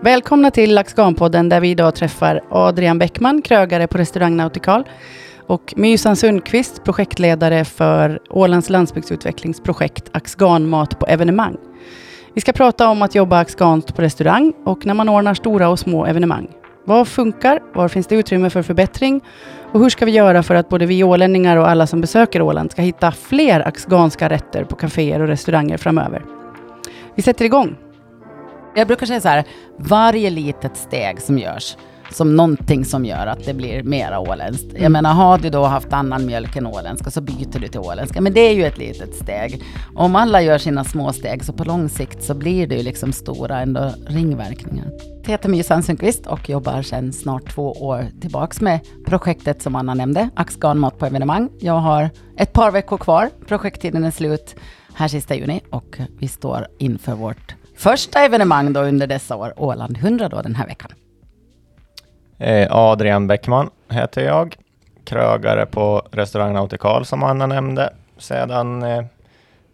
Välkomna till Laxganpodden där vi idag träffar Adrian Bäckman, krögare på restaurang Nautikal och Mysan Sundqvist, projektledare för Ålands landsbygdsutvecklingsprojekt Axganmat på evenemang. Vi ska prata om att jobba axganskt på restaurang och när man ordnar stora och små evenemang. Vad funkar? Var finns det utrymme för förbättring? Och hur ska vi göra för att både vi ålänningar och alla som besöker Åland ska hitta fler axganska rätter på kaféer och restauranger framöver? Vi sätter igång. Jag brukar säga så här, varje litet steg som görs som någonting som gör att det blir mera åländskt. Jag menar, har du då haft annan mjölk än åländska så byter du till åländska. Men det är ju ett litet steg. Om alla gör sina små steg så på lång sikt så blir det ju liksom stora ändå ringverkningar. Jag heter My Sundqvist och jobbar sedan snart två år tillbaks med projektet som Anna nämnde, Axganmat på evenemang. Jag har ett par veckor kvar. Projekttiden är slut här sista juni och vi står inför vårt första evenemang då under dessa år, Åland 100 då den här veckan. Eh, Adrian Bäckman heter jag, krögare på restaurang Nautikal som Anna nämnde sedan eh,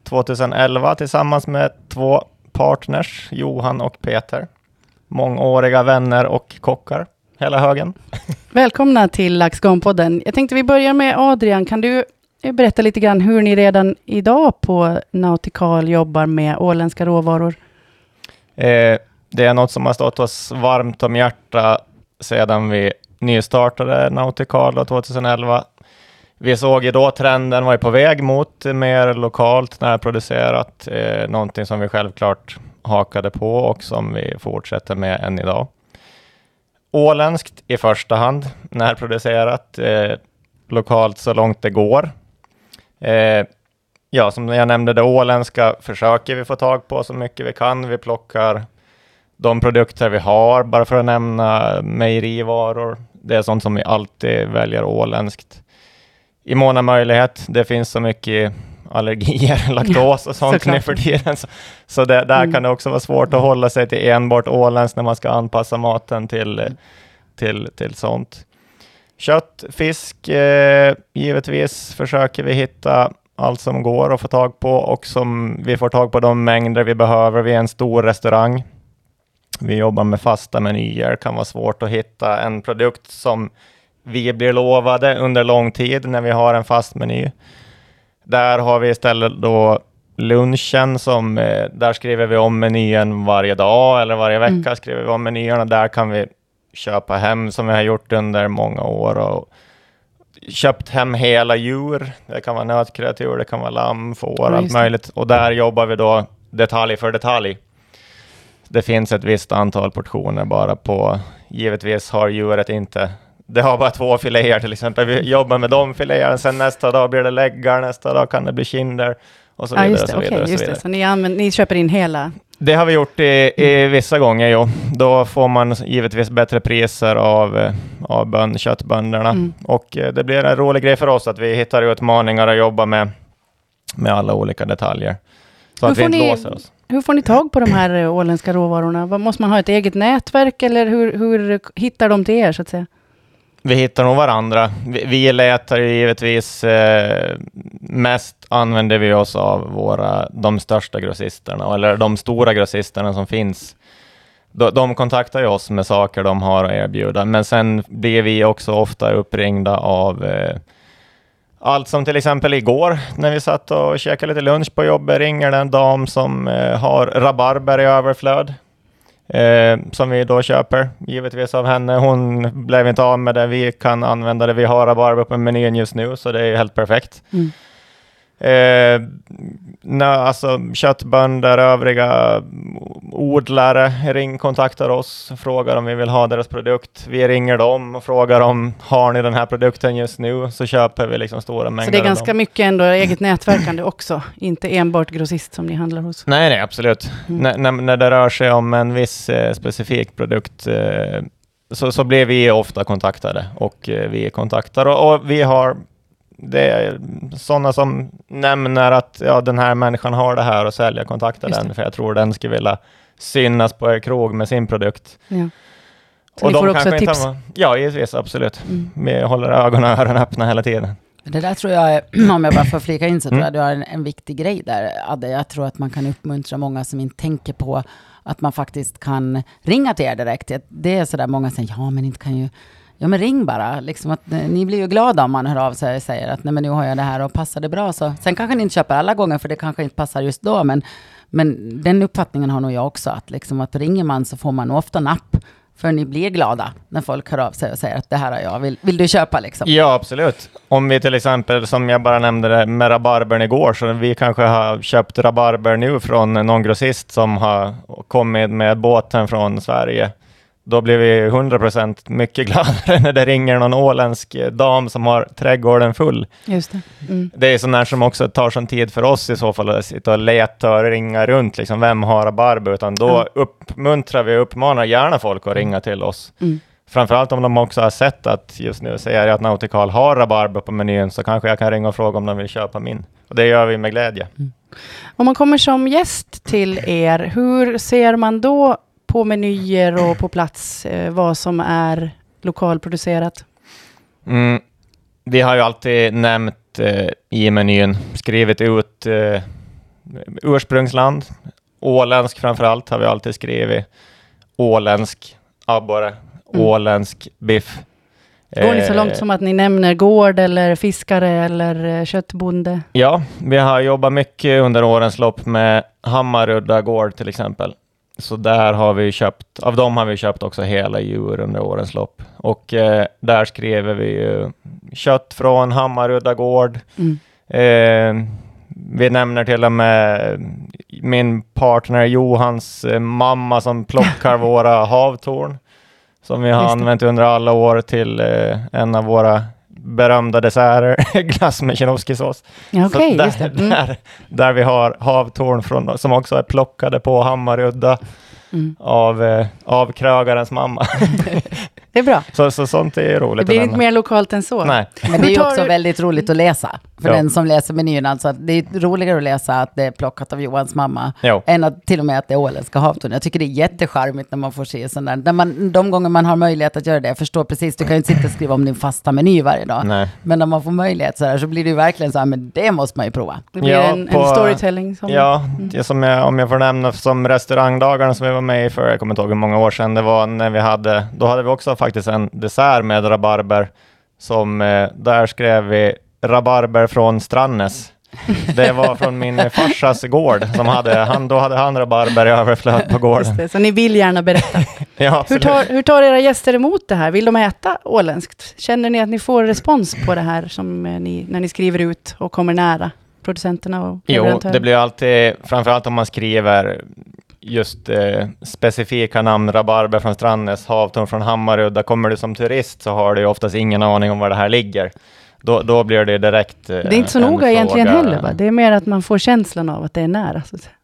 2011 tillsammans med två partners, Johan och Peter. Mångåriga vänner och kockar, hela högen. Välkomna till Laxganpodden. Jag tänkte vi börjar med Adrian. Kan du berätta lite grann hur ni redan idag på Nautikal jobbar med åländska råvaror? Eh, det är något som har stått oss varmt om hjärtat sedan vi nystartade Nauticalo 2011. Vi såg ju då trenden var ju på väg mot mer lokalt närproducerat, eh, någonting som vi självklart hakade på och som vi fortsätter med än idag. Åländskt i första hand, närproducerat, eh, lokalt så långt det går. Eh, ja, som jag nämnde, det åländska försöker vi få tag på så mycket vi kan. Vi plockar de produkter vi har, bara för att nämna mejerivaror. Det är sånt som vi alltid väljer åländskt. I mån av möjlighet. Det finns så mycket allergier, laktos och sånt nu för tiden. Så, så det, där mm. kan det också vara svårt att hålla sig till enbart åländskt när man ska anpassa maten till, mm. till, till sånt. Kött, fisk, eh, givetvis försöker vi hitta allt som går att få tag på och som vi får tag på de mängder vi behöver. Vi är en stor restaurang. Vi jobbar med fasta menyer. Det kan vara svårt att hitta en produkt som vi blir lovade under lång tid när vi har en fast meny. Där har vi istället då lunchen som, eh, där skriver vi om menyn varje dag eller varje vecka mm. skriver vi om menyerna. Där kan vi köpa hem som vi har gjort under många år och köpt hem hela djur. Det kan vara nötkreatur, det kan vara lamm, får, ja, allt möjligt. Och där jobbar vi då detalj för detalj. Det finns ett visst antal portioner bara på, givetvis har djuret inte det har bara två filéer till exempel. Vi jobbar med de filéerna, sen nästa dag blir det läggar, nästa dag kan det bli kinder och så vidare. Ja, just det. Så, vidare, okay, just det. så ni, använder, ni köper in hela? Det har vi gjort i, i vissa gånger, jo. Då får man givetvis bättre priser av, av bön, köttbönderna. Mm. Och eh, det blir en rolig grej för oss att vi hittar utmaningar att jobba med, med alla olika detaljer. Så hur att vi inte ni, låser oss. Hur får ni tag på de här eh, åländska råvarorna? Måste man ha ett eget nätverk eller hur, hur hittar de till er så att säga? Vi hittar nog varandra. Vi, vi letar givetvis, eh, mest använder vi oss av våra, de största grossisterna, eller de stora grossisterna som finns. De, de kontaktar ju oss med saker de har att erbjuda, men sen blir vi också ofta uppringda av eh, allt som till exempel igår när vi satt och käkade lite lunch på jobbet ringer det en dam som eh, har rabarber i överflöd. Eh, som vi då köper, givetvis av henne. Hon blev inte av med det. Vi kan använda det. Vi har rabarber på menyn just nu, så det är helt perfekt. Mm. Eh, na, alltså köttbönder, övriga odlare ring, kontaktar oss, frågar om vi vill ha deras produkt. Vi ringer dem och frågar om har ni den här produkten just nu, så köper vi liksom stora mängder. Så det är ganska mycket ändå eget nätverkande också, inte enbart grossist som ni handlar hos? Nej, nej, absolut. Mm. När, när det rör sig om en viss eh, specifik produkt eh, så, så blir vi ofta kontaktade och eh, vi kontaktar och, och vi har det är sådana som nämner att ja, den här människan har det här och säljer kontaktar den, för jag tror den skulle vilja synas på er krog med sin produkt. Ja. Så och ni får också tips? Har, ja, givetvis, absolut. Mm. Vi håller ögon och öron öppna hela tiden. Det där tror jag, är, om jag bara får flika in, så tror Mm. jag du har en, en viktig grej där, Adde. Jag tror att man kan uppmuntra många som inte tänker på att man faktiskt kan ringa till er direkt. Det är sådär många säger, ja men inte kan ju, ja men ring bara. Liksom att, eh, ni blir ju glada om man hör av sig och säger att nej men nu har jag det här och passar det bra. Så, sen kanske ni inte köper alla gånger för det kanske inte passar just då, men, men den uppfattningen har nog jag också, att, liksom att ringer man så får man ofta napp. För ni blir glada när folk hör av sig och säger att det här har jag, vill, vill du köpa liksom? Ja, absolut. Om vi till exempel, som jag bara nämnde det, med rabarbern igår, så vi kanske har köpt rabarber nu från någon grossist som har kommit med båten från Sverige. Då blir vi 100% mycket gladare när det ringer någon åländsk dam som har trädgården full. Just det. Mm. Det är här som också tar sån tid för oss i så fall att sitta och leta och ringa runt, liksom, vem har rabarber? Utan då Ja. uppmuntrar vi och uppmanar gärna folk att ringa till oss. Mm. Framförallt om de också har sett att just nu säger jag att Nautical har rabarber på menyn, så kanske jag kan ringa och fråga om de vill köpa min. Och det gör vi med glädje. Om man kommer som gäst till er, hur ser man då på menyer och på plats eh, vad som är lokalproducerat? Mm. Vi har ju alltid nämnt eh, i menyn, skrivit ut eh, ursprungsland, åländsk framförallt har vi alltid skrivit, åländsk abborre, Mm. åländsk biff. Går ni så Eh, långt som att ni nämner gård eller fiskare eller eh, köttbonde? Ja, vi har jobbat mycket under årens lopp med Hammarudda gård till exempel. Så där har vi köpt, av dem har vi köpt också hela djur under årens lopp. Och eh, där skriver vi ju kött från Hammarudda gård. Mm. Eh, vi nämner till och med min partner Johans eh, mamma som plockar våra havtorn. Som vi har Just använt under alla år till eh, en av våra berömda desserter, glass med Så Okej, där. Mm. där, där vi har havtorn från, som också är plockade på Hammarudda Mm. av, eh, av krögarens mamma. Det är bra. så, så sånt är roligt Det blir inte mer lokalt än så. Nej, Men det är också väldigt roligt att läsa. För Ja. den som läser menyn, alltså att det är roligare att läsa att det är plockat av Johans mamma. jo. Än att till och med att det är åländska havtorn. Jag tycker det är jättecharmigt när man får se sån där. När man, de gånger man har möjlighet att göra det, jag förstår precis, du kan ju inte sitta och skriva om din fasta meny varje dag. Nej. Men när man får möjlighet så, här, så blir det ju verkligen så här, men det måste man ju prova. Det blir Ja, en, på- en storytelling. Som, Ja, det som jag, om jag får nämna som restaurangdagarna som vi var med i för, jag kommer inte ihåg hur många år sedan det var, när vi hade, då hade vi också faktiskt en dessert med rabarber, som, eh, där skrev vi rabarber från Strannäs. Det var från min farsas gård, som hade, han, då hade han rabarber i överflöd på gården. Det, så ni vill gärna berätta. Ja, Hur tar, hur tar era gäster emot det här? Vill de äta åländskt? Känner ni att ni får respons på det här som eh, ni, när ni skriver ut och kommer nära producenterna och Jo, det blir alltid, framförallt om man skriver just eh, specifika namn, rabarber från Strandnäs, havtorn från Hammarudda. Kommer du som turist så har du oftast ingen aning om var det här ligger. Då, då blir det direkt eh, Det är inte så noga egentligen fråga. heller, va? Det är mer att man får känslan av att det är nära.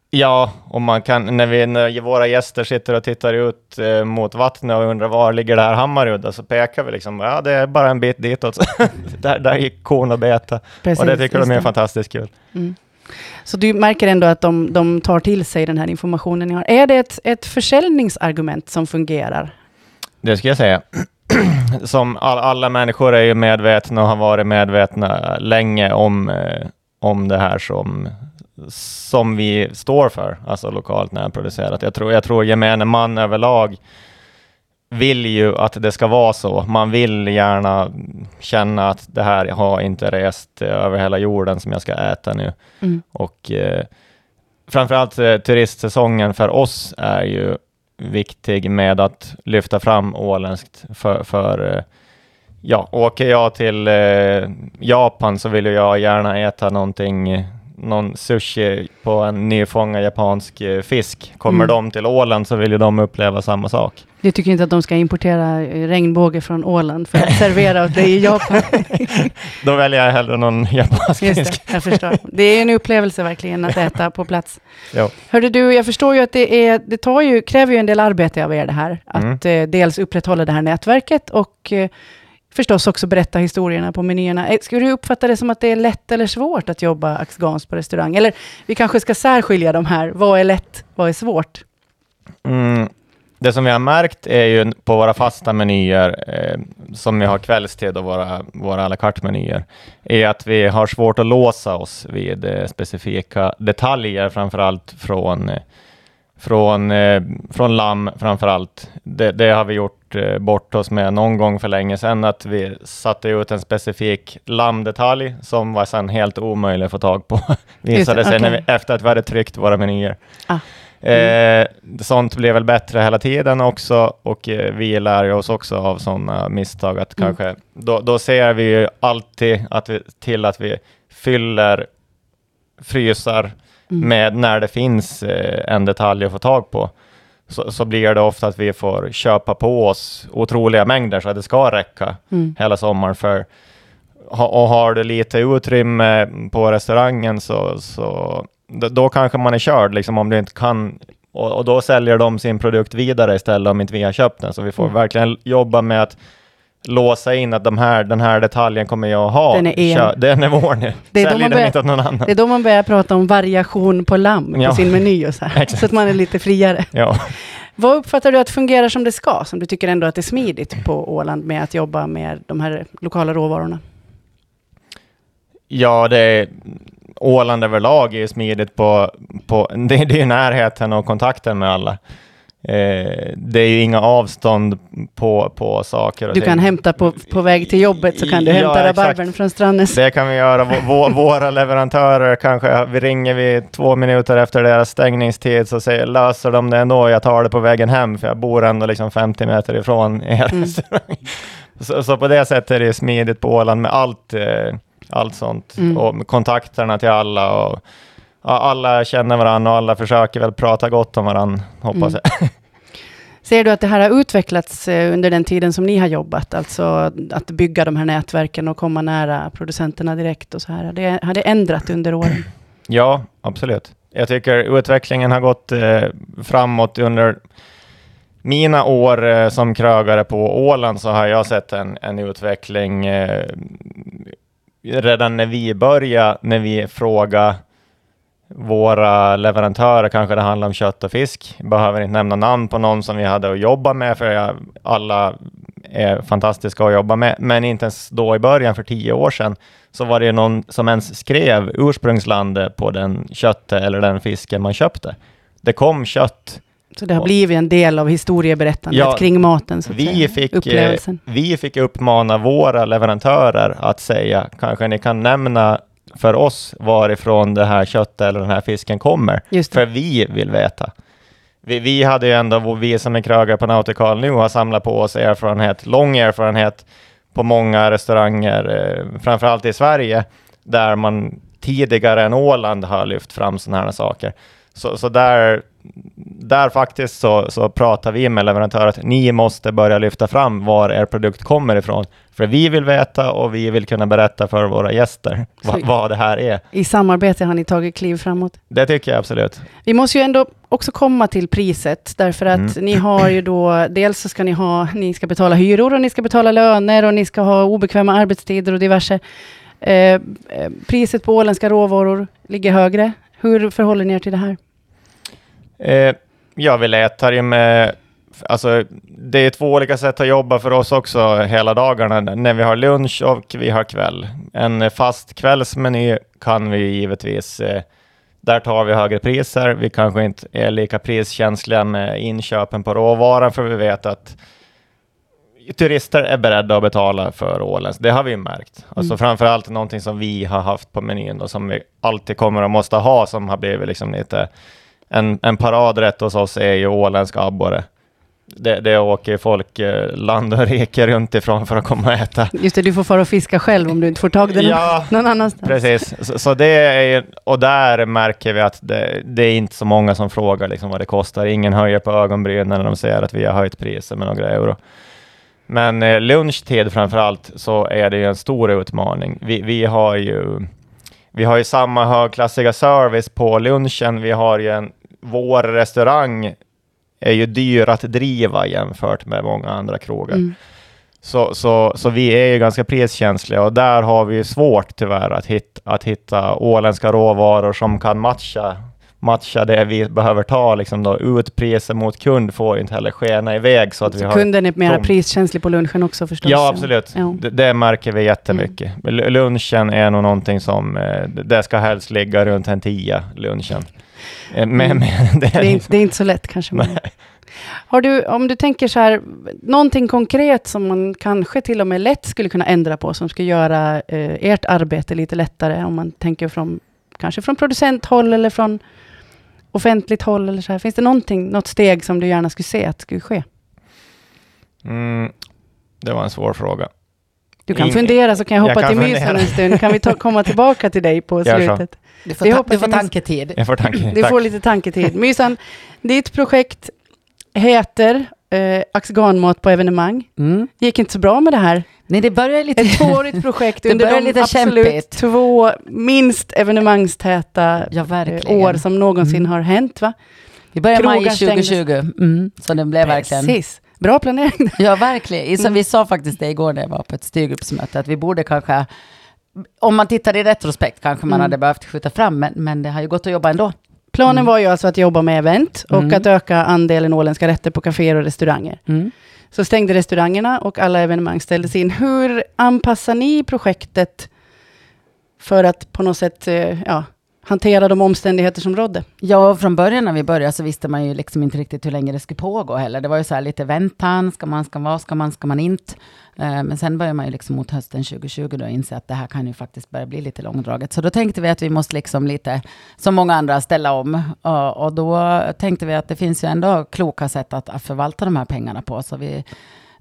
Ja, och man kan, när, vi, när våra gäster sitter och tittar ut eh, mot vattnet och undrar var ligger det här Hammarudda, så pekar vi liksom, ja det är bara en bit ditåt. där, där gick kon och beta. Precis, och det tycker de är det. fantastiskt kul. Mm. Så du märker ändå att de, de tar till sig den här informationen ni har. Är det ett, ett försäljningsargument som fungerar? Det ska jag säga. Som all, alla människor är ju medvetna och har varit medvetna länge om, eh, om det här som, som vi står för, alltså lokalt närproducerat. Jag tror, jag tror gemene man överlag vill ju att det ska vara så. Man vill gärna känna att det här har inte rest över hela jorden som jag ska äta nu. Mm. Och eh, framförallt eh, turistsäsongen för oss är ju viktig med att lyfta fram åländskt för, för eh, ja, åker jag till eh, Japan så vill jag gärna äta någonting, någon sushi på en nyfångad japansk eh, fisk. Kommer Mm. de till Åland så vill ju de uppleva samma sak. Du tycker inte att de ska importera eh, regnbåge från Åland för att servera åt dig i Japan? Då väljer jag hellre någon japansk Just det, jag förstår. Det är en upplevelse verkligen att äta på plats. Jo. Hörde du, jag förstår ju att det, är, det tar ju, kräver ju en del arbete av er det här. Att eh, dels upprätthålla det här nätverket och eh, förstås också berätta historierna på menyerna. Eh, Skulle du uppfatta det som att det är lätt eller svårt att jobba Axgans på restaurang? Eller vi kanske ska särskilja de här. Vad är lätt, vad är svårt? Mm. Det som vi har märkt är ju på våra fasta menyer, eh, som vi har kvällstid och våra, våra à la carte-menyer, är att vi har svårt att låsa oss vid eh, specifika detaljer, framförallt från, eh, från, eh, från lamm framförallt. Det, det har vi gjort eh, bort oss med någon gång för länge sedan, att vi satte ut en specifik lammdetalj som var sedan helt omöjlig att få tag på, visade Just det, sig vi, efter att vi hade tryckt våra menyer. Ah. Eh, sånt blir väl bättre hela tiden också och eh, vi lär oss också av sådana misstag att Mm. kanske, då, då ser vi ju alltid att vi, till att vi fyller frysar Mm. med när det finns eh, en detalj att få tag på. Så, så blir det ofta att vi får köpa på oss otroliga mängder så att det ska räcka Mm. hela sommaren. För, och har du lite utrymme på restaurangen så, så då, kanske man är körd, liksom, om du inte kan. Och, och då säljer de sin produkt vidare istället om inte vi har köpt den. Så vi får Mm. verkligen jobba med att låsa in att de här, den här detaljen kommer jag att ha. Den är er. Kör- Den är vår nu. Det är då man börjar- någon annan. Det är då man börjar prata om variation på lamm på Ja. sin meny och så här. Så att man är lite friare. Ja. Vad uppfattar du att fungerar som det ska? Som du tycker ändå att det är smidigt på Åland med att jobba med de här lokala råvarorna? Ja, det är, Åland överlag är ju smidigt på, på det, det är ju närheten och kontakten med alla. Eh, det är ju inga avstånd på, på saker och Du kan ting. hämta på, på väg till jobbet så kan du Ja, hämta rabarbern från Strandnäs. Det kan vi göra. Vå- vå- våra leverantörer kanske, vi ringer vi två minuter efter deras stängningstid så säger, löser de det ändå, jag tar det på vägen hem för jag bor ändå liksom 50 meter ifrån er Mm. Så, så på det sättet är det smidigt på Åland med allt, eh, allt sånt Mm. och kontakterna till alla och ja, alla känner varandra och alla försöker väl prata gott om varandra, hoppas Mm. jag. Ser du att det här har utvecklats eh, under den tiden som ni har jobbat? Alltså att bygga de här nätverken och komma nära producenterna direkt och så här. Har det, har det ändrat under åren? Ja, absolut. Jag tycker utvecklingen har gått eh, framåt under mina år eh, som krögare på Åland så har jag sett en, en utveckling eh, redan när vi började, när vi frågade våra leverantörer, kanske det handlar om kött och fisk, behöver inte nämna namn på någon som vi hade att jobba med, för jag, alla är fantastiska att jobba med, men inte ens då i början, för tio år sedan, så var det ju någon som ens skrev ursprungslandet på den köttet eller den fisken man köpte. Det kom kött. Så det har blivit en del av historieberättandet Ja, kring maten, så att Vi säga. fick, eh, Upplevelsen. vi fick uppmana våra leverantörer att säga, kanske ni kan nämna för oss varifrån det här köttet eller den här fisken kommer. För vi vill veta. Vi, vi hade ju ändå, vi som är krögare på Nautical nu har samlat på oss erfarenhet, lång erfarenhet på många restauranger, eh, framförallt i Sverige, där man tidigare än Åland har lyft fram sådana här saker. Så, så där, där faktiskt så, så pratar vi med leverantörer att ni måste börja lyfta fram var er produkt kommer ifrån. För vi vill veta och vi vill kunna berätta för våra gäster vad, vad det här är. I samarbete har ni tagit kliv framåt. Det tycker jag absolut. Vi måste ju ändå också komma till priset, därför att Mm. ni har ju då, dels så ska ni ha, ni ska betala hyror och ni ska betala löner och ni ska ha obekväma arbetstider och diverse. Eh, eh, priset på åländska råvaror ligger högre. Hur förhåller ni er till det här? Eh, ja, vi letar ju med... Alltså, det är två olika sätt att jobba för oss också hela dagarna, när vi har lunch och vi har kväll. En fast kvällsmeny kan vi givetvis... Eh, där tar vi högre priser. Vi kanske inte är lika priskänsliga med inköpen på råvaran, för vi vet att turister är beredda att betala för ålens. Det har vi märkt. Alltså Mm. framförallt någonting som vi har haft på menyn och som vi alltid kommer att måste ha, som har blivit liksom lite en, en paradrätt hos oss är ju åländsk abborre. Det, det åker folk eh, land och rike runt ifrån för att komma och äta. Just det, du får fara och fiska själv om du inte får tag den Ja, någon annanstans. precis. Så, så det är och där märker vi att det, det är inte så många som frågar liksom vad det kostar. Ingen höjer på ögonbrynen när de ser att vi har höjt priset med några euro. Men eh, lunchtid framför allt så är det ju en stor utmaning. Vi, vi har ju vi har ju samma högklassiga service på lunchen. Vi har ju en, vår restaurang är ju dyr att driva jämfört med många andra krogar. Mm. Så, så, så vi är ju ganska priskänsliga och där har vi svårt tyvärr att hitta, att hitta åländska råvaror som kan matcha matcha det vi behöver ta, liksom då, utpriser mot kund får inte heller skena iväg så att vi Så har... kunden är mer tom- priskänslig på lunchen också förstås. Ja, absolut. Ja. Det, det märker vi jättemycket. Mm. Lunchen är nog någonting som, eh, det ska helst ligga runt en tia, lunchen. Eh, Men, Mm. men det Det är, inte, det är inte så lätt kanske. Men. Har du, om du tänker så här, någonting konkret som man kanske till och med lätt skulle kunna ändra på, som skulle göra eh, ert arbete lite lättare, om man tänker från, kanske från producenthåll eller från offentligt håll eller så här. Finns det någonting, något steg som du gärna skulle se att skulle ske? Mm, det var en svår fråga. Du kan Ing- fundera så kan jag jag hoppa kan till mysen en stund. Kan vi ta, komma tillbaka till dig på slutet? Du får, Det ta, hoppas du får jag tanketid. Jag får tanke. Du Tack. får lite tanketid. Mysan, ditt projekt heter eh, Axganmat på evenemang. Mm. gick inte så bra med det här. Nej, det börjar lite... Ett tvåårigt projekt Det under börjar de lite absolut kämpigt. två minst evenemangstäta Ja, eh, verkligen. år som någonsin Mm. har hänt. Va? Vi maj krogar stängdes. 2020, mm. så det blev verkligen... Precis. Bra planering. Ja, verkligen. Så Mm. Vi sa faktiskt det igår när jag var på ett styrgruppsmöte, att vi borde kanske, om man tittar i retrospekt, kanske man Mm. hade behövt skjuta fram, men, men det har ju gått att jobba ändå. Planen Mm. var ju alltså att jobba med event och Mm. att öka andelen åländska rätter på kaféer och restauranger. Så stängde restaurangerna och alla evenemang ställdes in. Hur anpassar ni projektet för att på något sätt eh, ja, hantera de omständigheter som rådde? Ja, från början när vi började så visste man ju liksom inte riktigt hur länge det skulle pågå heller. Det var ju så här lite väntan, ska man, ska man, ska man, ska man inte? Eh, men sen började man ju liksom mot hösten 2020 då inse att det här kan ju faktiskt börja bli lite långdraget. Så då tänkte vi att vi måste liksom lite, som många andra, ställa om. Och, och då tänkte vi att det finns ju ändå kloka sätt att, att förvalta de här pengarna på. Så vi,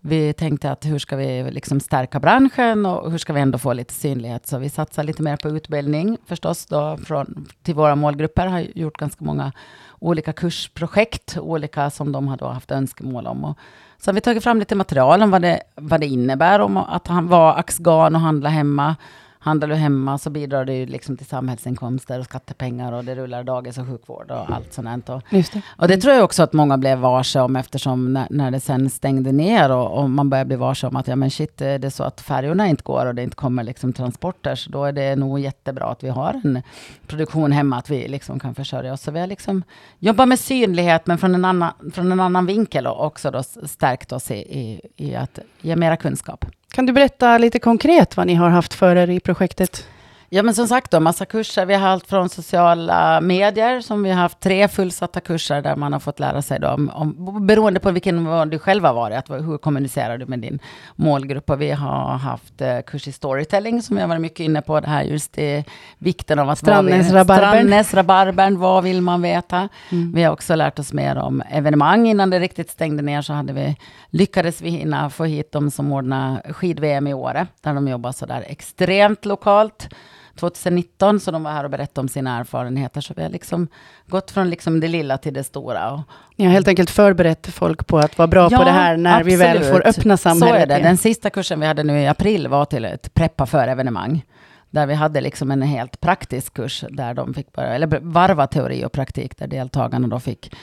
vi tänkte att hur ska vi liksom stärka branschen och hur ska vi ändå få lite synlighet. Så vi satsar lite mer på utbildning förstås då från, till våra målgrupper. Har gjort ganska många olika kursprojekt, olika som de har då haft önskemål om. Och så har vi tagit fram lite material om vad det, vad det innebär om att han var axgan och handla hemma. Handlar du hemma så bidrar ju liksom till samhällsinkomster och skattepengar och det rullar dagis och sjukvård och allt sånt. Och, det. och det tror jag också att många blev varse om eftersom när, när det sen stängde ner och, och man började bli varse om att ja men shit, är det så att färjorna inte går och det inte kommer liksom transporter så då är det nog jättebra att vi har en produktion hemma, att vi liksom kan försörja oss. Så vi har liksom jobbat med synlighet men från en annan, från en annan vinkel och också då stärkt oss i, i, i att ge mera kunskap. Kan du berätta lite konkret vad ni har haft för er i projektet? Ja, men som sagt då, massa kurser. Vi har allt från sociala medier, som vi har haft tre fullsatta kurser där man har fått lära sig då, om, om, beroende på vilken nivå du själv har varit, att, hur kommunicerar du med din målgrupp. Och vi har haft eh, kurs i storytelling, som jag varit mycket inne på, det här just i vikten av att... Strandnäsrabarbern. Vad vill man veta? Mm. Vi har också lärt oss mer om evenemang. Innan det riktigt stängde ner så hade vi, lyckades vi hinna få hit de som ordnar skid-VM i Åre, där de jobbar sådär extremt lokalt. 2019, så de var här och berättade om sina erfarenheter. Så vi har liksom gått från liksom det lilla till det stora. Och, har helt enkelt förberett folk på att vara bra på Ja, det här när vi väl absolut. får öppna samhället. Så är det. igen. Den sista kursen vi hade nu i april var till ett preppa för evenemang. Där vi hade liksom en helt praktisk kurs där de fick börja, eller varva teori och praktik, där deltagarna då fick,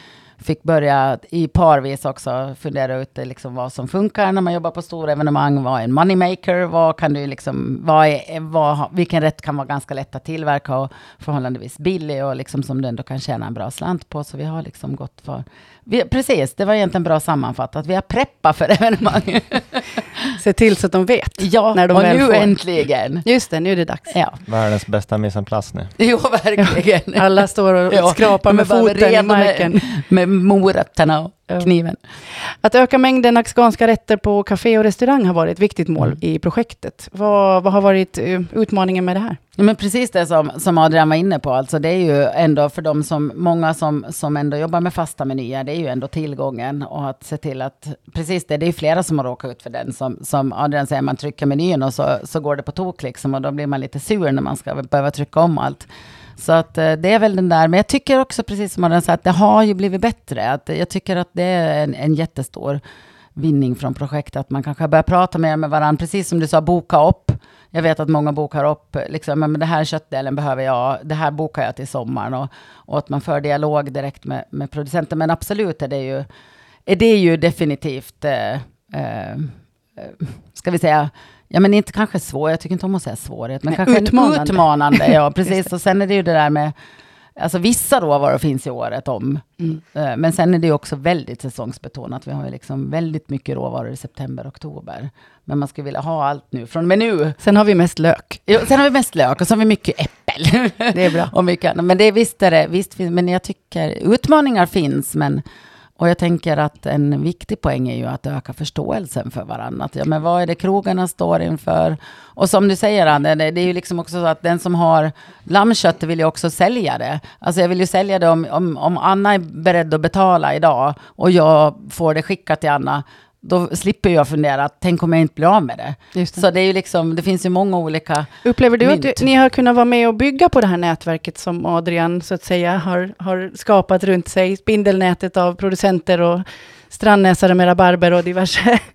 fick börja i parvis också fundera ut liksom vad som funkar när man jobbar på stora evenemang. Vad är en moneymaker? Vad kan du liksom, vad är, vad, vilken rätt kan vara ganska lätt att tillverka och förhållandevis billig och liksom som du ändå kan tjäna en bra slant på. Så vi har liksom gått för, vi, precis, det var egentligen bra sammanfattat. Vi har preppat för evenemang. Se till så att de vet. ja, När de och väl nu får. äntligen. Just det, nu är det dags. Ja, Världens bästa mise en place nu. jo verkligen. Alla står och Ja, skrapar med bara foten i redo med- marken. Med morötterna och Ja. kniven. Att öka mängden afghanska rätter på café och restaurang har varit ett viktigt mål Mm. i projektet. Vad, vad har varit eh, utmaningen med det här? Ja, men precis det som, som Adrian var inne på, alltså det är ju ändå för de som, många som, som ändå jobbar med fasta menyer, det är ju ändå tillgången och att se till att, precis det, det är flera som har råkat ut för den, som, som Adrian säger, man trycker menyn och så, så går det på tok liksom och då blir man lite sur när man ska behöva trycka om allt. Så att eh, det är väl den där, men jag tycker också precis som Adrian sa, att det har ju blivit bättre, att jag tycker att det är en, en jättestor vinning från projektet, att man kanske börjar prata mer med varandra, precis som du sa, boka upp. Jag vet att många bokar upp, liksom, men det här köttdelen behöver jag, det här bokar jag till sommaren. Och, och att man för dialog direkt med, med producenten. Men absolut är det ju, är det ju definitivt, eh, eh, eh ska vi säga, ja men inte kanske svår, jag tycker inte om att säga svårighet, men Nej, kanske utmanande. utmanande. Ja, precis. Och sen är det ju det där med, Alltså vissa råvaror finns i året om. Mm. Eh, Men sen är det också väldigt säsongsbetonat. Vi har ju liksom väldigt mycket råvaror i september, oktober. Men man skulle vilja ha allt nu, från med nu. Sen har vi mest lök. Jo, sen har vi mest lök och så har vi mycket äppel. Det är bra. och mycket annat. Men det visst är det, visst, men jag tycker utmaningar finns, men och jag tänker att en viktig poäng är ju att öka förståelsen för varandra. Att, Ja, men vad är det krogarna står inför? Och som du säger, Anne, det, det är ju liksom också så att den som har lammkött vill ju också sälja det. Alltså jag vill ju sälja det om, om, om Anna är beredd att betala idag och jag får det skickat till Anna. Då slipper jag fundera, tänk om jag inte blir av med det. Det. Så det är ju liksom, det finns ju många olika Upplever du att mynt. du, ni har kunnat vara med och bygga på det här nätverket som Adrian så att säga har, har skapat runt sig? Spindelnätet av producenter och strandnäsare med rabarber och diverse.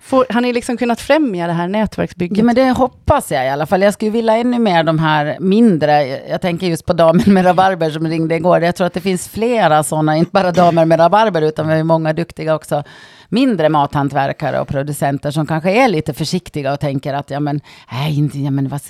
Får, har ni liksom kunnat främja det här nätverksbygget? Ja, men det hoppas jag i alla fall. Jag skulle vilja ännu mer de här mindre. Jag tänker just på damen med rabarber som ringde igår. Jag tror att det finns flera sådana, inte bara damer med rabarber, utan vi har ju många duktiga också mindre mathantverkare och producenter som kanske är lite försiktiga och tänker att ja men, nej, inte, ja, men vad,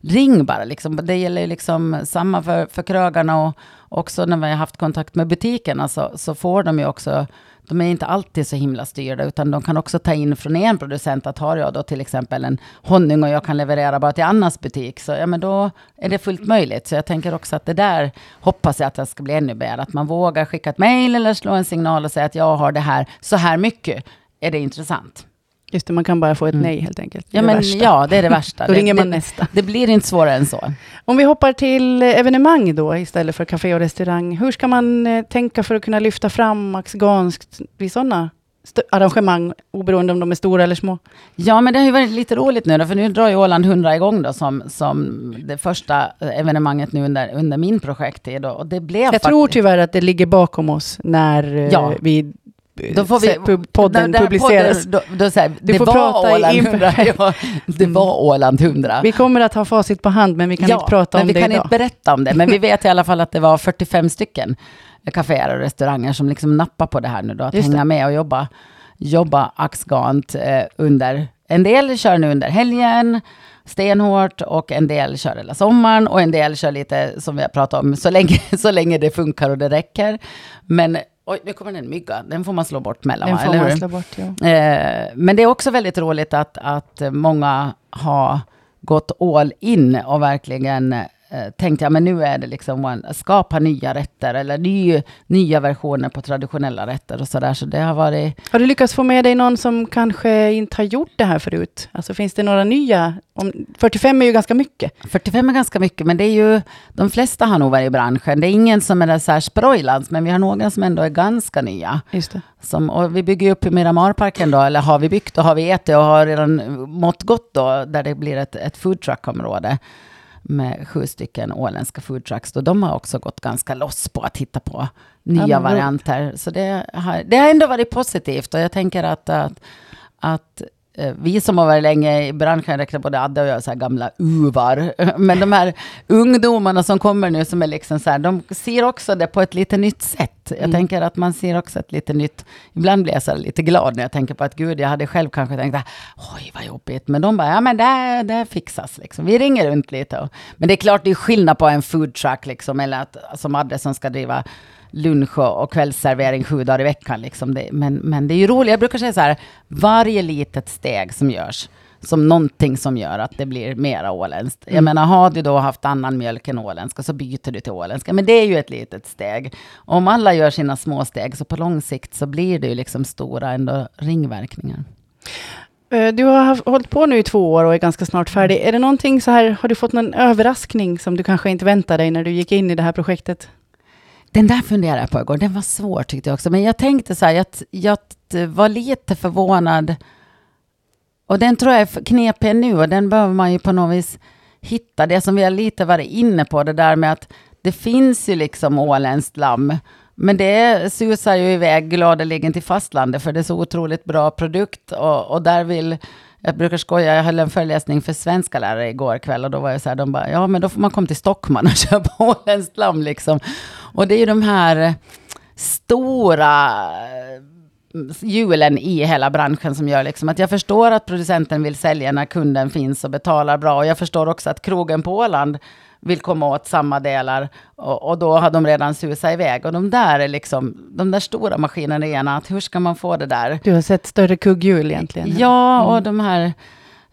ring bara liksom. Det gäller ju liksom samma för, för krögarna och också när vi har haft kontakt med butikerna så, så får de ju också de är inte alltid så himla styrda, utan de kan också ta in från en producent att har jag då till exempel en honung och jag kan leverera bara till Annas butik, så ja men då är det fullt möjligt. Så jag tänker också att det där hoppas jag att det ska bli ännu mer, att man vågar skicka ett mejl eller slå en signal och säga att jag har det här så här mycket. Är det intressant? Just det, man kan bara få ett nej helt enkelt. Ja, Det men värsta. ja, det är det värsta. Då det, ringer man det, nästa. Det blir inte svårare än så. Om vi hoppar till eh, evenemang då istället för café och restaurang. Hur ska man eh, tänka för att kunna lyfta fram Max Ganskt vid sådana arrangemang, oberoende om de är stora eller små? Ja, men det har ju varit lite roligt nu då, för nu drar ju Åland 100 igång då som, som det första evenemanget nu under, under min projekttid. Och det blev Jag faktiskt... tror tyvärr att det ligger bakom oss när eh, Ja. vi eh, Då får vi, podden när- publiceras. Podden, då, då säger, Du det får var prata Åland info- 100. Ja, det var Åland 100. Vi kommer att ha facit på hand, men vi kan inte prata men om vi det kan idag. inte berätta om det. Men vi vet i alla fall att det var 45 stycken kaféer och restauranger som liksom nappar på det här nu då. Att Just det. hänga med och jobba, jobba axgant eh, under. En del kör nu under helgen, stenhårt och en del kör hela sommaren och en del kör lite som vi har pratat om så länge, så länge det funkar och det räcker. Men oj, nu kommer en mygga. Den får man slå bort mellan, Den va? får eller man hur? slå bort, ja. Eh, men det är också väldigt roligt att, att många har gått all in och verkligen eh, tänkt, ja men nu är det liksom att skapa nya rätter eller ny, nya versioner på traditionella rätter och sådär. Så det har varit, Har du lyckats få med dig någon som kanske inte har gjort det här förut? Alltså finns det några nya? Om, 45 är ju ganska mycket. 45 är ganska mycket, men det är ju, de flesta har nog varit i branschen. Det är ingen som är så här sprojlans, men vi har några som ändå är ganska nya. Just det. Som, och vi bygger ju upp i Miramarparken då, eller har vi byggt och har vi ätit och har redan mått gott då, där det blir ett, ett foodtruck-område med sju stycken åländska foodtrucks. Då de har också gått ganska loss på att hitta på nya vad varianter. Så det har, det har ändå varit positivt och jag tänker att, att, att vi som har varit länge i branschen räknar både Adde och jag så här gamla uvar. Men de här ungdomarna som kommer nu som är liksom så här, de ser också det på ett lite nytt sätt. Jag Mm. tänker att man ser också ett lite nytt, ibland blir jag så lite glad när jag tänker på att gud, jag hade själv kanske tänkt, oj vad jobbigt, men de bara, ja men det, det fixas liksom. Vi ringer runt lite. Och, men det är klart det är skillnad på en food truck liksom, eller att, som Adde som ska driva lunch och kvällsservering sju dagar i veckan. Liksom det, men, men det är ju roligt. Jag brukar säga så här, varje litet steg som görs, som någonting som gör att det blir mera åländskt. Jag Mm. menar, har du då haft annan mjölk än åländska så byter du till åländska. Men det är ju ett litet steg. Om alla gör sina små steg, så på lång sikt så blir det ju liksom stora ändå ringverkningar. Eh, Du har haft, hållit på nu i två år och är ganska snart färdig. Är det någonting så här, har du fått någon överraskning som du kanske inte väntade dig när du gick in i det här projektet? Den där funderade jag på igår. Den var svår tyckte jag också. Men jag tänkte så här, jag, jag var lite förvånad. Och den tror jag är knepig nu och den behöver man ju på något vis hitta. Det som vi har lite varit inne på, det där med att det finns ju liksom åländskt lamm. Men det susar ju iväg gladeligen till fastlandet för det är så otroligt bra produkt. Och, och där vill, jag brukar skoja, jag höll en föreläsning för svenska lärare igår kväll och då var jag så här, de bara, ja men då får man komma till Stockholm och köpa åländskt lamm liksom. Och det är ju de här stora hjulen i hela branschen som gör liksom att jag förstår att producenten vill sälja när kunden finns och betalar bra. Och jag förstår också att krogen på Åland vill komma åt samma delar. Och, och då har de redan susat iväg. Och de där är liksom, de där stora maskinerierna, att hur ska man få det där? Du har sett större kugghjul egentligen? Ja, och de här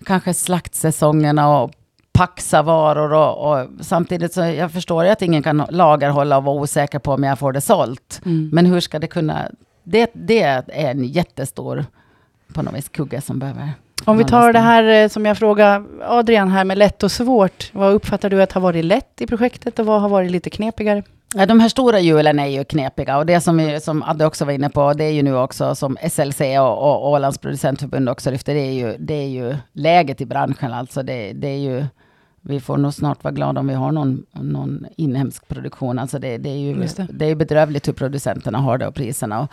kanske slaktsäsongerna och paxa varor och, och, samtidigt så jag förstår jag att ingen kan lagerhålla och vara osäker på om jag får det sålt. Mm. Men hur ska det kunna... Det, det är en jättestor på något vis kugge som behöver... Om vi tar det här eh, som jag frågade Adrian här med lätt och svårt. Vad uppfattar du att har varit lätt i projektet och vad har varit lite knepigare? Ja, de här stora hjulen är ju knepiga och det som, vi, som Adde också var inne på, det är ju nu också som SLC och, och Ålands producentförbund också lyfter, det är ju, det är ju läget i branschen alltså. Det, det är ju, vi får nog snart vara glada om vi har någon, någon inhemsk produktion. Alltså det, det är ju det. det. är bedrövligt hur producenterna har det och priserna. Och,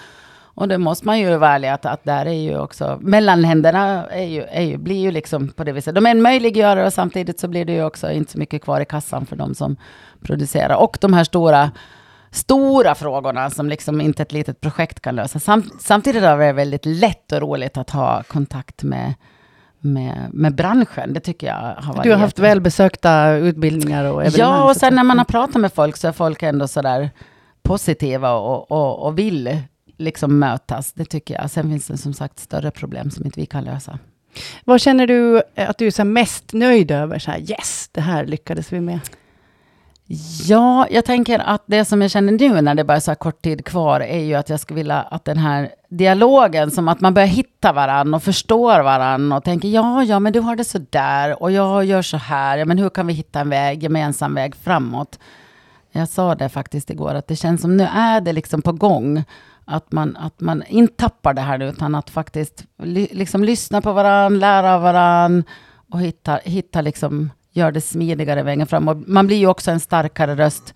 och det måste man ju vara ärlig att, att där är ju också, mellanhänderna är ju, är ju, blir ju liksom på det viset. De är en möjliggörare och samtidigt så blir det ju också inte så mycket kvar i kassan för de som producerar. Och de här stora, stora frågorna som liksom inte ett litet projekt kan lösa. Sam, samtidigt har det väldigt lätt och roligt att ha kontakt med, med, med branschen. Det tycker jag har varit Du har haft välbesökta utbildningar och evenemang. Ja, och sen när man har pratat med folk så är folk ändå sådär positiva och, och, och vill liksom mötas. Det tycker jag. Sen finns det som sagt större problem som inte vi kan lösa. Vad känner du att du är så mest nöjd över? Så här, yes, det här lyckades vi med. Ja, jag tänker att det som jag känner nu när det bara är så här kort tid kvar är ju att jag skulle vilja att den här dialogen, som att man börjar hitta varandra och förstår varandra, och tänker ja, ja, men du har det så där och jag gör så här, ja, men hur kan vi hitta en väg, gemensam väg framåt? Jag sa det faktiskt igår, att det känns som nu är det liksom på gång. Att man, att man inte tappar det här nu, utan att faktiskt liksom lyssna på varandra, lära av varandra och hitta, hitta liksom, gör det smidigare vägen fram. Och man blir ju också en starkare röst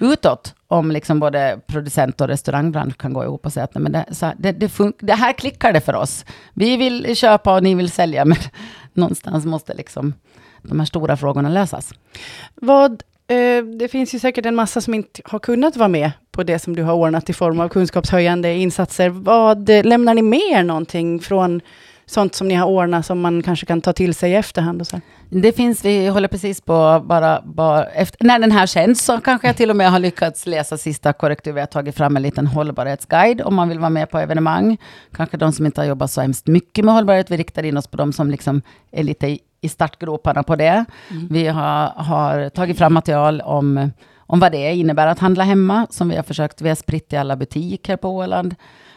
utåt, om liksom både producent och restaurangbransch kan gå ihop och säga att nej, men det, så här, det, det, det här klickar det för oss. Vi vill köpa och ni vill sälja, men någonstans måste liksom de här stora frågorna lösas. Vad, eh, det finns ju säkert en massa som inte har kunnat vara med på det som du har ordnat i form av kunskapshöjande insatser. Vad lämnar ni med er någonting från sånt som ni har ordnat som man kanske kan ta till sig i efterhand? Och så? Det finns, vi håller precis på bara, bara efter, när den här känns så kanske jag till och med har lyckats läsa sista korrektur. Vi har tagit fram en liten hållbarhetsguide om man vill vara med på evenemang. Kanske de som inte har jobbat så hemskt mycket med hållbarhet. Vi riktar in oss på de som liksom är lite i, startgroparna på det. Vi har, har tagit fram material om, om vad det innebär att handla hemma, som vi har försökt, vi har spritt i alla butiker på Åland.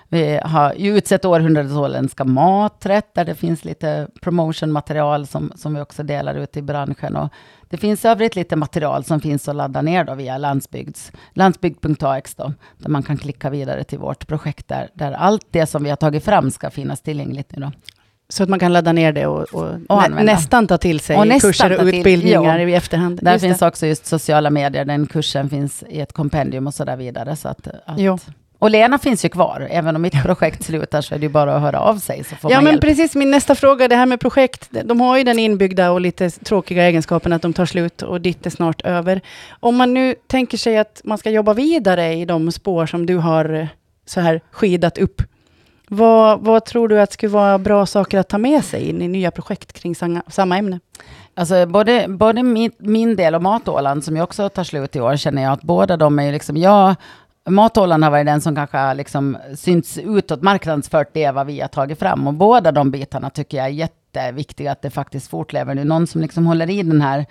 Vi har utsett århundradets åländska maträtt, där det finns lite promotionmaterial som, som vi också delar ut i branschen. Och det finns övrigt lite material som finns att ladda ner då via landsbygds, landsbygd.ax då, där man kan klicka vidare till vårt projekt där, där allt det som vi har tagit fram ska finnas tillgängligt nu då. Så att man kan ladda ner det och, och, nä, använda. nästan ta till sig Och kurser och till- utbildningar ja. i efterhand. Där Just finns det. också just sociala medier, den kursen finns i ett kompendium och så där vidare. Så att, att. Och Lena finns ju kvar, även om mitt projekt slutar så är det ju bara att höra av sig så får Ja, man men hjälp. precis. Min nästa fråga, det här med projekt. De har ju den inbyggda och lite tråkiga egenskapen att de tar slut och ditt är snart över. Om man nu tänker sig att man ska jobba vidare i de spår som du har eh, så här skidat upp. Vad, vad tror du att skulle vara bra saker att ta med sig in i nya projekt kring samma, samma ämne? Alltså både, både min, min del och Matåland som ju också tar slut i år känner jag att båda de är liksom, jag Mathållaren har varit den som kanske har liksom synts utåt, marknadsfört det vad vi har tagit fram. Och båda de bitarna tycker jag är jätteviktiga att det faktiskt fortlever nu. Någon som liksom håller i den här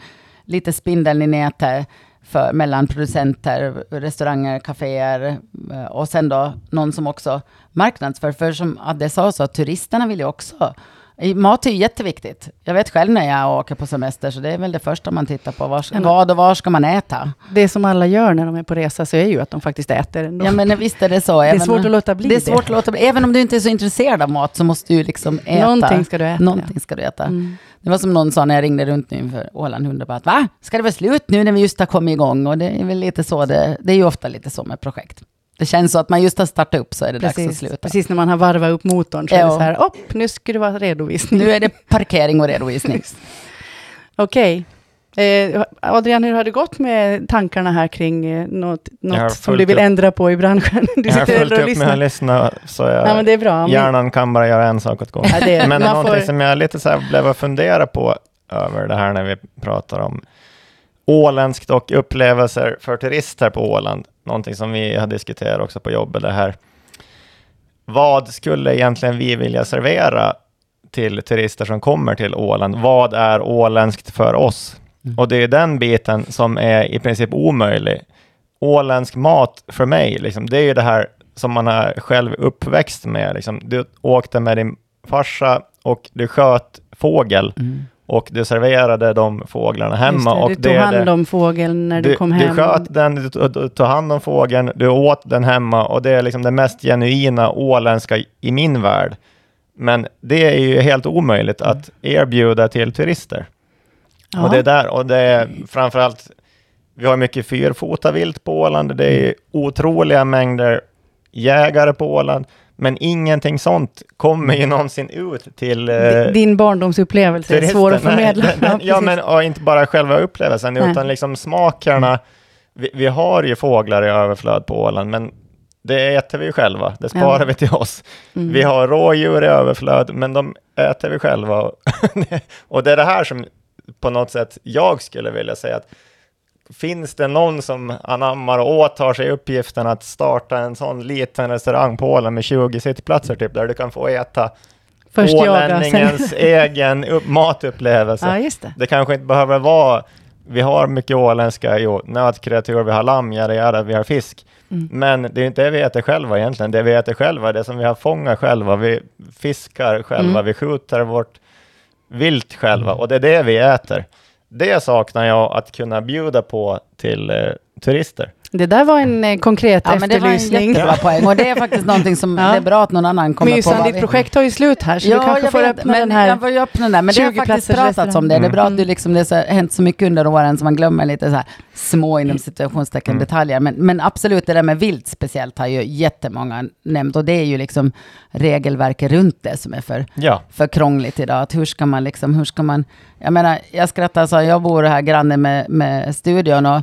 lite spindeln i nätet för, mellan producenter, restauranger, kaféer eh, och sen då någon som också marknadsför. För som Adde sa så, turisterna vill ju också Mat är ju jätteviktigt. Jag vet själv när jag åker på semester, så det är väl det första man tittar på. Var, ska- vad och var ska man äta? Det som alla gör när de är på resa så är ju att de faktiskt äter ändå. Ja, men visst är det så. det är Även- svårt att låta bli det är svårt att låta bli. Även om du inte är så intresserad av mat så måste du liksom äta. Någonting ska du äta. Någonting ska du äta. Mm. Det var som någon sa när jag ringde runt nu inför Åland 100 bara att va? Ska det vara slut nu när vi just har kommit igång? Och det är väl lite så det, det är ju ofta lite så med projekt. Det känns så att man just har startat upp så är det dags att Precis, sluta. precis när man har varvat upp motorn så är det Ja. så här, upp, nu ska det vara redovisning. Nu är det parkering och redovisning. Okej. Eh, Adrian, hur har det gått med tankarna här kring eh, något, något som du vill upp. ändra på i branschen? Du Jag har fullt upp med att lyssna, så jag, Ja, men det är bra. Men- hjärnan kan bara göra en sak åt gången. Ja, Men någonting får, som jag lite så här blev att fundera på över det här när vi pratar om åländskt och upplevelser för turister på Åland. Någonting som vi har diskuterat också på jobbet det här. Vad skulle egentligen vi vilja servera till turister som kommer till Åland? Vad är åländskt för oss? Mm. Och det är den biten som är i princip omöjlig. Åländsk mat för mig, liksom, det är ju det här som man är själv uppväxt med. Liksom. Du åkte med din farsa och du sköt fågel Mm. Och du serverade de fåglarna hemma. Det, och du tog det hand om fågeln när du, du, kom du hem. sköt den, du, tog- du tog hand om fågeln, du åt den hemma och det är liksom det mest genuina åländska i min värld. Men det är ju helt omöjligt att erbjuda till turister. Ja. Och det är där, och det är framförallt, vi har mycket fyrfota vilt på Åland, det är otroliga mängder jägare på Åland, men ingenting sånt kommer ju någonsin ut till eh, Di- Din barndomsupplevelse är svår att förmedla. Nej, den- ja, men och inte bara själva upplevelsen, Nej. utan liksom smakerna. Vi, vi har ju fåglar i överflöd på Åland, men det äter vi själva. Det sparar Ja. vi till oss. Mm. Vi har rådjur i överflöd, men de äter vi själva. och det är det här som på något sätt jag skulle vilja säga att Finns det någon som anammar och åtar sig uppgiften att starta en sån liten restaurang på Åland med 20 sittplatser typ, där du kan få äta Först ålänningens egen upp- matupplevelse. Ja, just det. Det kanske inte behöver vara, vi har mycket åländska jo, nötkreatur, vi har lamm, jada, vi har fisk. Mm. Men det är inte det vi äter själva egentligen. Det vi äter själva, det som vi har fångat själva, vi fiskar själva, Mm. vi skjuter vårt vilt själva och det är det vi äter. Det saknar jag att kunna bjuda på till eh, turister. Det där var en eh, konkret Ja, men det var en efterlysning. jättebra poäng. Och det är faktiskt någonting som Ja. det är bra att någon annan kommer på. Mysan, vad ditt vi- projekt tar ju slut här, så du kanske jag får vet, öppna men den här. Jag får ju öppna den där. Men det har 20 faktiskt platsers pratats om det. Det är bra att du liksom, det har så- hänt så mycket under åren så man glömmer lite så här små inom situationstecken Mm. detaljer. Men, men absolut, det där med vilt speciellt har ju jättemånga nämnt. Och det är ju liksom regelverket runt det som är för, Ja, för krångligt idag. Att hur ska man liksom, hur ska man... Jag menar, jag skrattar så jag bor här granne med, med studion och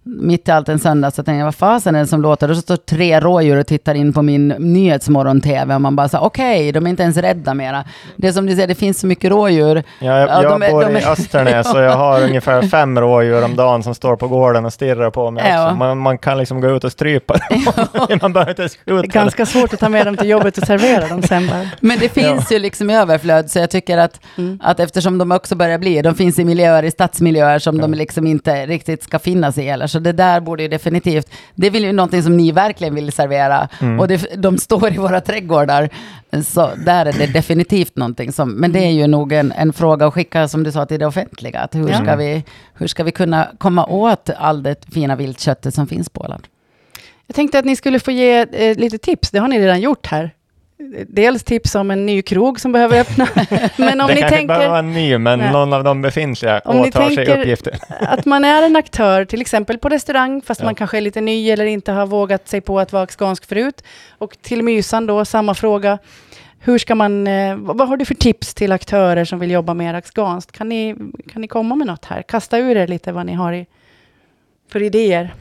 mitt i allt en söndag så tänkte jag, vad fasen är det som låter? Och så står tre rådjur och tittar in på min nyhetsmorgon-tv och man bara så okej, de är inte ens rädda mera. Det är som du säger, det finns så mycket rådjur. Ja, jag, Ja, jag de bor de i Östernäs och jag har ungefär fem rådjur om dagen som står på gården och stirrar på mig Ja. också. Man, man kan liksom gå ut och strypa dem. man behöver inte ens Det är skjuta ganska svårt att ta med dem till jobbet och servera dem sen bara. Men det finns ju liksom i överflöd, så jag tycker att, Mm. att eftersom de också börjar bli, de finns i miljöer, i stadsmiljöer som de liksom inte riktigt ska finnas i heller. Så det där borde ju definitivt, det är ju någonting som ni verkligen vill servera. Mm. Och det, de står i våra trädgårdar. Så där är det definitivt någonting som, men det är ju nog en, en fråga att skicka, som du sa, till det offentliga. Att hur, Ja. ska vi, hur ska vi kunna komma åt all det fina viltköttet som finns på Åland? Jag tänkte att ni skulle få ge eh, lite tips, det har ni redan gjort här. Dels tips om en ny krog som behöver öppna. Men om det ni kanske inte behöver tänker en ny, men Nej. någon av de befintliga Om ni åtar sig tänker- uppgiften. att man är en aktör, till exempel på restaurang, fast Ja. man kanske är lite ny eller inte har vågat sig på att vara skånsk förut. Och till Mysan då, samma fråga. Hur ska man, eh, vad vad har du för tips till aktörer som vill jobba mer afghanskt? Kan ni, kan ni komma med något här? Kasta ur er lite vad ni har i, för idéer.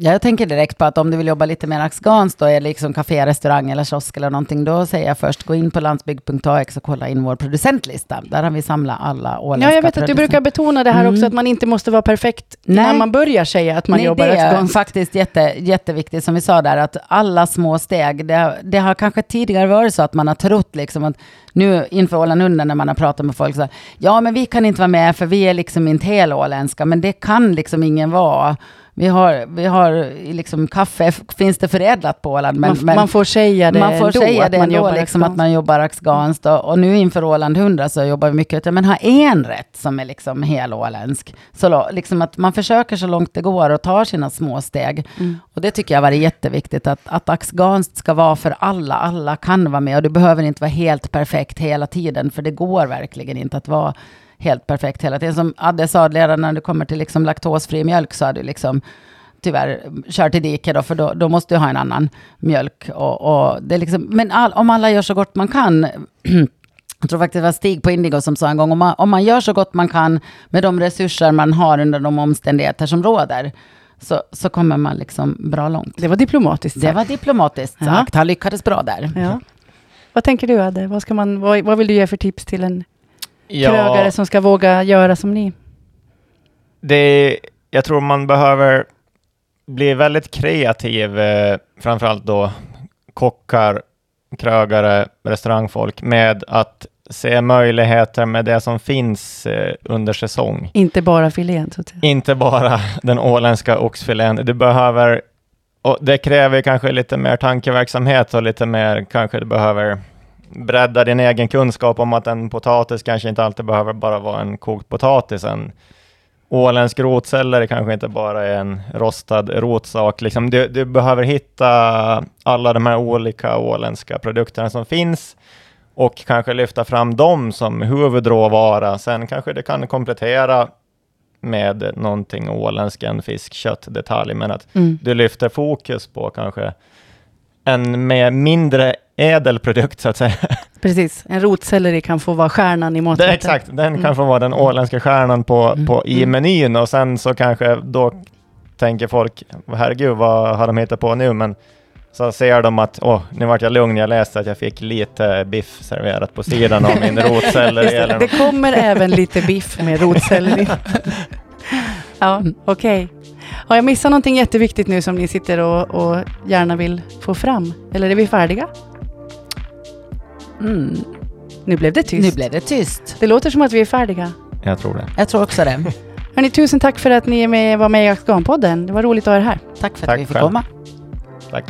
Ja, jag tänker direkt på att om du vill jobba lite mer afghanskt då, eller liksom café, restaurang eller kiosk eller någonting, då säger jag först gå in på landsbygd.ax och kolla in vår producentlista. Där har vi samlat alla åländska Ja, jag vet att du brukar betona det här Mm. också, att man inte måste vara perfekt Nej. när man börjar säga att man Nej, jobbar det är afghanskt. faktiskt jätte, jätteviktigt, som vi sa där, att alla små steg, det, det har kanske tidigare varit så att man har trott liksom att nu inför Åland Under när man har pratat med folk så här, ja men vi kan inte vara med för vi är liksom inte helåländska, men det kan liksom ingen vara. Vi har, vi har liksom kaffe, finns det förädlat på Åland, men, man, men man får säga det man får ändå, säga att det man ändå, liksom, att man jobbar afghanskt. Och, och nu inför Åland 100 så jobbar vi mycket att men ha en rätt som är liksom helåländsk. Så liksom att man försöker så långt det går och tar sina små steg. Mm. Och det tycker jag var jätteviktigt, att, att afghanskt ska vara för alla. Alla kan vara med och du behöver inte vara helt perfekt hela tiden, för det går verkligen inte att vara helt perfekt hela tiden. Som Adde sa, redan när du kommer till liksom laktosfri mjölk så har du liksom tyvärr kört i diket då, för då, då måste du ha en annan mjölk. Och, och det är liksom, men all, om alla gör så gott man kan, jag tror faktiskt det var Stig på Indigo som sa en gång, om man, om man gör så gott man kan med de resurser man har under de omständigheter som råder, så, så kommer man liksom bra långt. Det var diplomatiskt Det sagt. var diplomatiskt Ja. sagt, han lyckades bra där. Ja. Vad tänker du Adde? Vad, ska man, vad, vad vill du ge för tips till en Ja, krögare som ska våga göra som ni? det, jag tror man behöver bli väldigt kreativ, eh, framförallt då kockar, krögare, restaurangfolk, med att se möjligheter med det som finns eh, under säsong. Inte bara filén, så att säga. Inte bara den åländska oxfilén. Du behöver, och det kräver kanske lite mer tankeverksamhet och lite mer, kanske du behöver bredda din egen kunskap om att en potatis kanske inte alltid behöver bara vara en kokt potatis. En åländsk rotselleri kanske inte bara är en rostad rotsak. Liksom du, du behöver hitta alla de här olika åländska produkterna som finns och kanske lyfta fram dem som huvudråvara. Sen kanske det kan komplettera med någonting åländsk, en fisk, kött, detalj, men att Mm. du lyfter fokus på kanske en med mindre ädel produkt så att säga. Precis, en rotselleri kan få vara stjärnan i maträtten. exakt, den Mm. kan få vara den åländska stjärnan på, Mm. på, i Mm. menyn och sen så kanske då tänker folk, herregud vad har de hittat på nu? Men så ser de att, åh, nu vart jag lugn, jag läste att jag fick lite biff serverat på sidan av min rotselleri. Eller det kommer även lite biff med rotselleri. ja, okej. Har jag missat någonting jätteviktigt nu som ni sitter och, och gärna vill få fram? Eller är vi färdiga? Mm. Nu blev det tyst. Nu blev det tyst. Det låter som att vi är färdiga. Jag tror det. Jag tror också det. Hörni, tusen tack för att ni är med, var med i Afghanpodden. Det var roligt att ha er här. Tack för att Tack vi fick själv. komma. Tack.